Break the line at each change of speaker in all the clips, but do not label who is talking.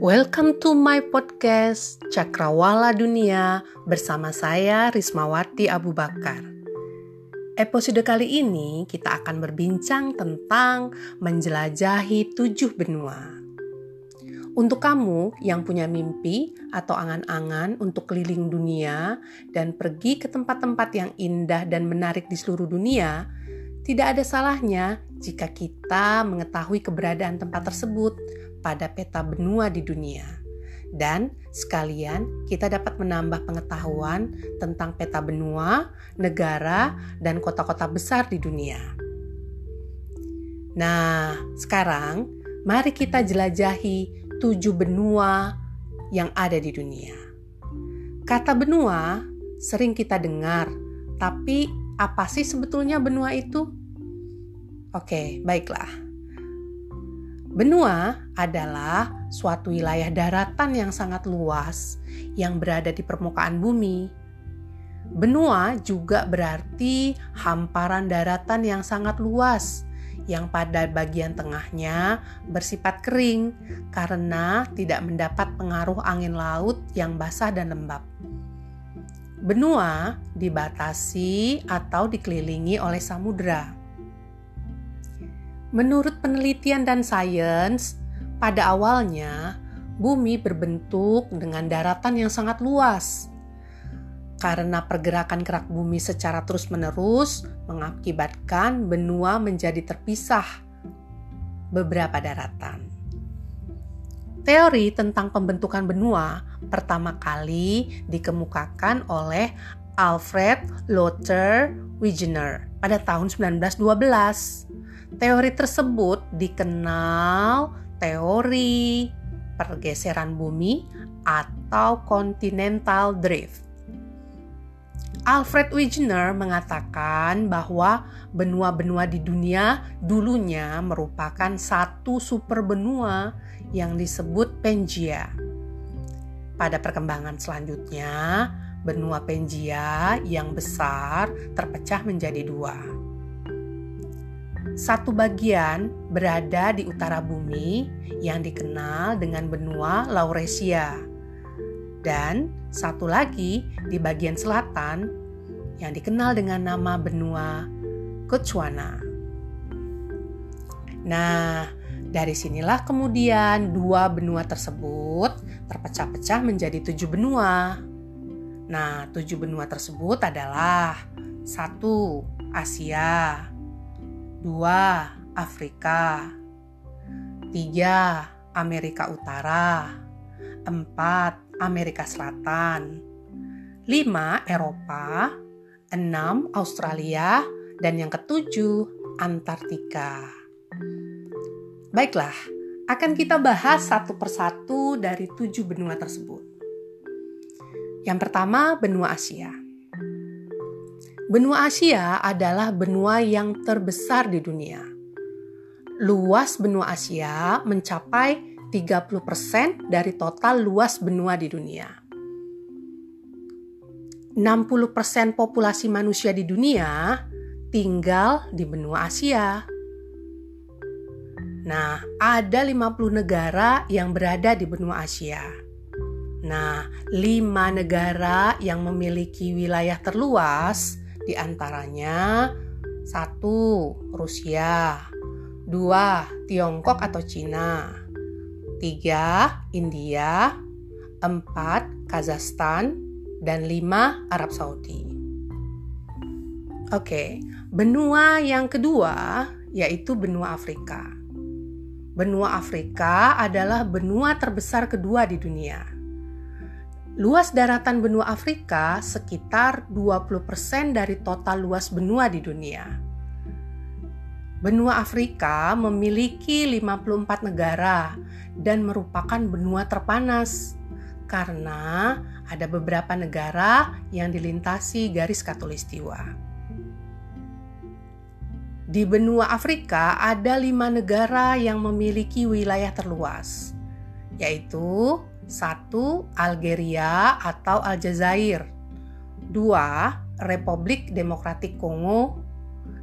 Welcome to my podcast Cakrawala Dunia bersama saya Rismawati Abu Bakar. Episode kali ini kita akan berbincang tentang menjelajahi tujuh benua. Untuk kamu yang punya mimpi atau angan-angan untuk keliling dunia dan pergi ke tempat-tempat yang indah dan menarik di seluruh dunia, tidak ada salahnya jika kita mengetahui keberadaan tempat tersebut pada peta benua di dunia. Dan sekalian kita dapat menambah pengetahuan tentang peta benua, negara, dan kota-kota besar di dunia. Nah, sekarang mari kita jelajahi tujuh benua yang ada di dunia. Kata benua sering kita dengar, tapi apa sih sebetulnya benua itu? Oke, baiklah. Benua adalah suatu wilayah daratan yang sangat luas yang berada di permukaan bumi. Benua juga berarti hamparan daratan yang sangat luas yang pada bagian tengahnya bersifat kering karena tidak mendapat pengaruh angin laut yang basah dan lembab. Benua dibatasi atau dikelilingi oleh samudera. Menurut penelitian dan sains, pada awalnya bumi berbentuk dengan daratan yang sangat luas. Karena pergerakan gerak bumi secara terus-menerus mengakibatkan benua menjadi terpisah beberapa daratan. Teori tentang pembentukan benua pertama kali dikemukakan oleh Alfred Lothar Wegener pada tahun 1912. Teori tersebut dikenal teori pergeseran bumi atau continental drift. Alfred Wegener mengatakan bahwa benua-benua di dunia dulunya merupakan satu super benua yang disebut Pangea. Pada perkembangan selanjutnya, benua Pangea yang besar terpecah menjadi dua satu bagian berada di utara bumi yang dikenal dengan benua Lauresia, dan satu lagi di bagian selatan yang dikenal dengan nama benua Gondwana. Nah, dari sinilah kemudian dua benua tersebut terpecah-pecah menjadi tujuh benua. Nah, tujuh benua tersebut adalah satu Asia, 2. Afrika 3. Amerika Utara 4. Amerika Selatan 5. Eropa 6. Australia dan yang ketujuh Antartika Baiklah, akan kita bahas satu persatu dari tujuh benua tersebut. Yang pertama, benua Asia. Benua Asia adalah benua yang terbesar di dunia. Luas benua Asia mencapai 30% dari total luas benua di dunia. 60% populasi manusia di dunia tinggal di benua Asia. Nah, ada 50 negara yang berada di benua Asia. Nah, lima negara yang memiliki wilayah terluas di antaranya satu Rusia, dua Tiongkok atau Cina, tiga India, empat Kazakhstan, dan lima Arab Saudi. Oke, benua yang kedua yaitu benua Afrika. Benua Afrika adalah benua terbesar kedua di dunia Luas daratan benua Afrika sekitar 20% dari total luas benua di dunia. Benua Afrika memiliki 54 negara dan merupakan benua terpanas karena ada beberapa negara yang dilintasi garis katulistiwa. Di benua Afrika ada lima negara yang memiliki wilayah terluas, yaitu satu, Algeria atau Aljazair. Dua, Republik Demokratik Kongo.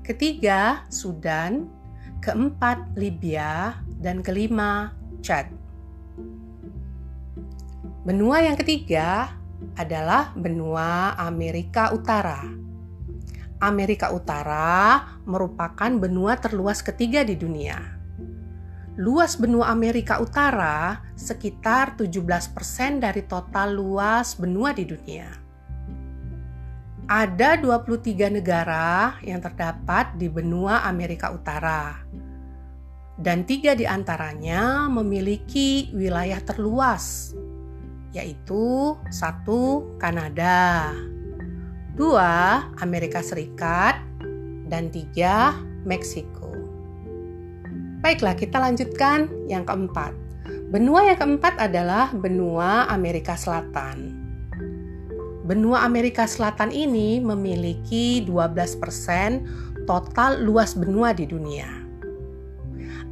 Ketiga, Sudan. Keempat, Libya. Dan kelima, Chad. Benua yang ketiga adalah benua Amerika Utara. Amerika Utara merupakan benua terluas ketiga di dunia. Luas benua Amerika Utara sekitar 17% dari total luas benua di dunia. Ada 23 negara yang terdapat di benua Amerika Utara. Dan tiga di antaranya memiliki wilayah terluas, yaitu satu Kanada, dua Amerika Serikat, dan tiga Meksiko. Baiklah, kita lanjutkan yang keempat. Benua yang keempat adalah benua Amerika Selatan. Benua Amerika Selatan ini memiliki 12% total luas benua di dunia.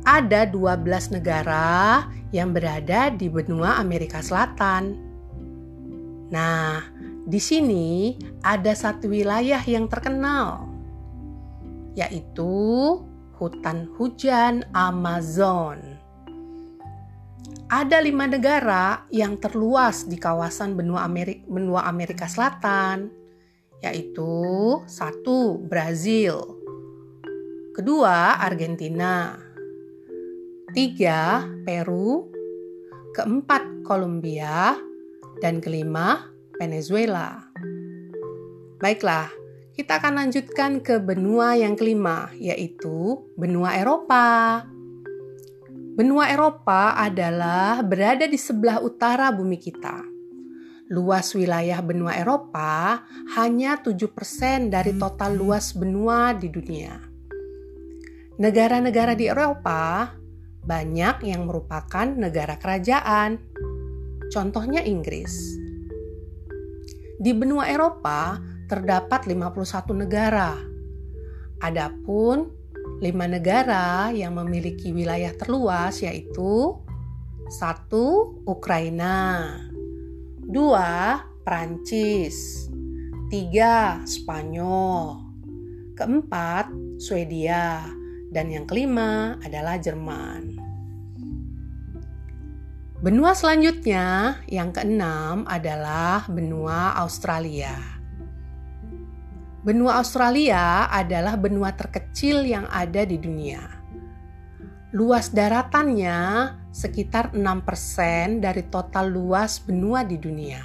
Ada 12 negara yang berada di benua Amerika Selatan. Nah, di sini ada satu wilayah yang terkenal, yaitu hutan hujan Amazon. Ada lima negara yang terluas di kawasan benua Amerika, benua Amerika Selatan, yaitu satu Brazil, kedua Argentina, tiga Peru, keempat Kolombia, dan kelima Venezuela. Baiklah, kita akan lanjutkan ke benua yang kelima, yaitu benua Eropa. Benua Eropa adalah berada di sebelah utara bumi kita. Luas wilayah benua Eropa hanya 7% dari total luas benua di dunia. Negara-negara di Eropa banyak yang merupakan negara kerajaan. Contohnya Inggris. Di benua Eropa terdapat 51 negara. Adapun lima negara yang memiliki wilayah terluas yaitu satu Ukraina, dua Prancis, tiga Spanyol, keempat Swedia, dan yang kelima adalah Jerman. Benua selanjutnya, yang keenam adalah benua Australia. Benua Australia adalah benua terkecil yang ada di dunia. Luas daratannya sekitar 6% dari total luas benua di dunia.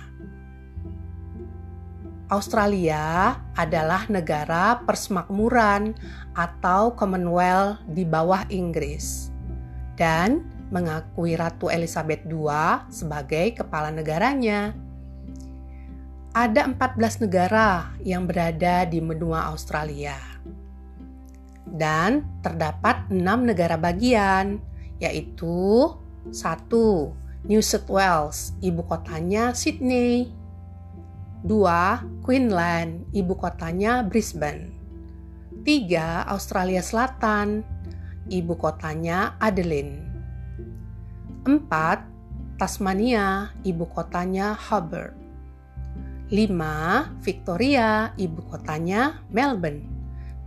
Australia adalah negara persemakmuran atau Commonwealth di bawah Inggris dan mengakui Ratu Elizabeth II sebagai kepala negaranya. Ada 14 negara yang berada di benua Australia. Dan terdapat enam negara bagian, yaitu satu New South Wales, ibu kotanya Sydney. Dua, Queensland, ibu kotanya Brisbane. Tiga, Australia Selatan, ibu kotanya Adelaide. 4. Tasmania, ibu kotanya Hobart. 5. Victoria, ibu kotanya Melbourne.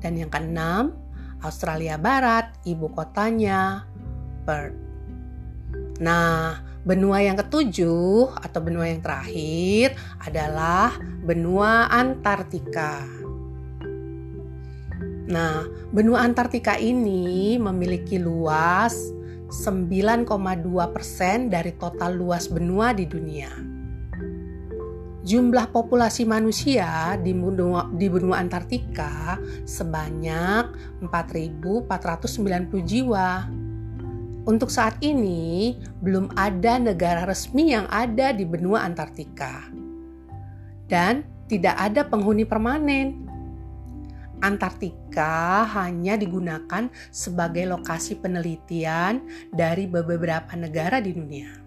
Dan yang keenam, Australia Barat, ibu kotanya Perth. Nah, benua yang ketujuh atau benua yang terakhir adalah benua Antartika. Nah, benua Antartika ini memiliki luas 9,2 persen dari total luas benua di dunia. Jumlah populasi manusia di benua, di benua Antartika sebanyak 4.490 jiwa. Untuk saat ini, belum ada negara resmi yang ada di benua Antartika. Dan tidak ada penghuni permanen Antartika hanya digunakan sebagai lokasi penelitian dari beberapa negara di dunia.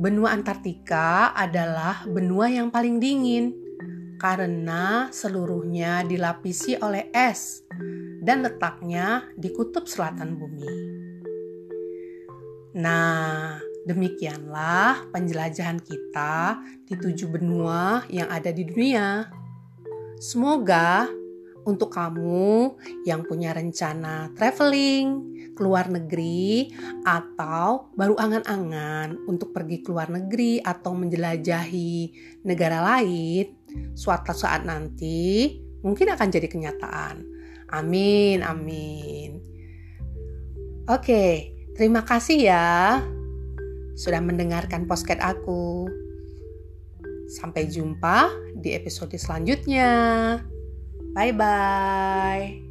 Benua Antartika adalah benua yang paling dingin karena seluruhnya dilapisi oleh es dan letaknya di kutub selatan bumi. Nah, demikianlah penjelajahan kita di tujuh benua yang ada di dunia. Semoga untuk kamu yang punya rencana traveling ke luar negeri atau baru angan-angan untuk pergi ke luar negeri atau menjelajahi negara lain, suatu saat nanti mungkin akan jadi kenyataan. Amin, amin. Oke, terima kasih ya sudah mendengarkan podcast aku. Sampai jumpa di episode selanjutnya. Bye bye.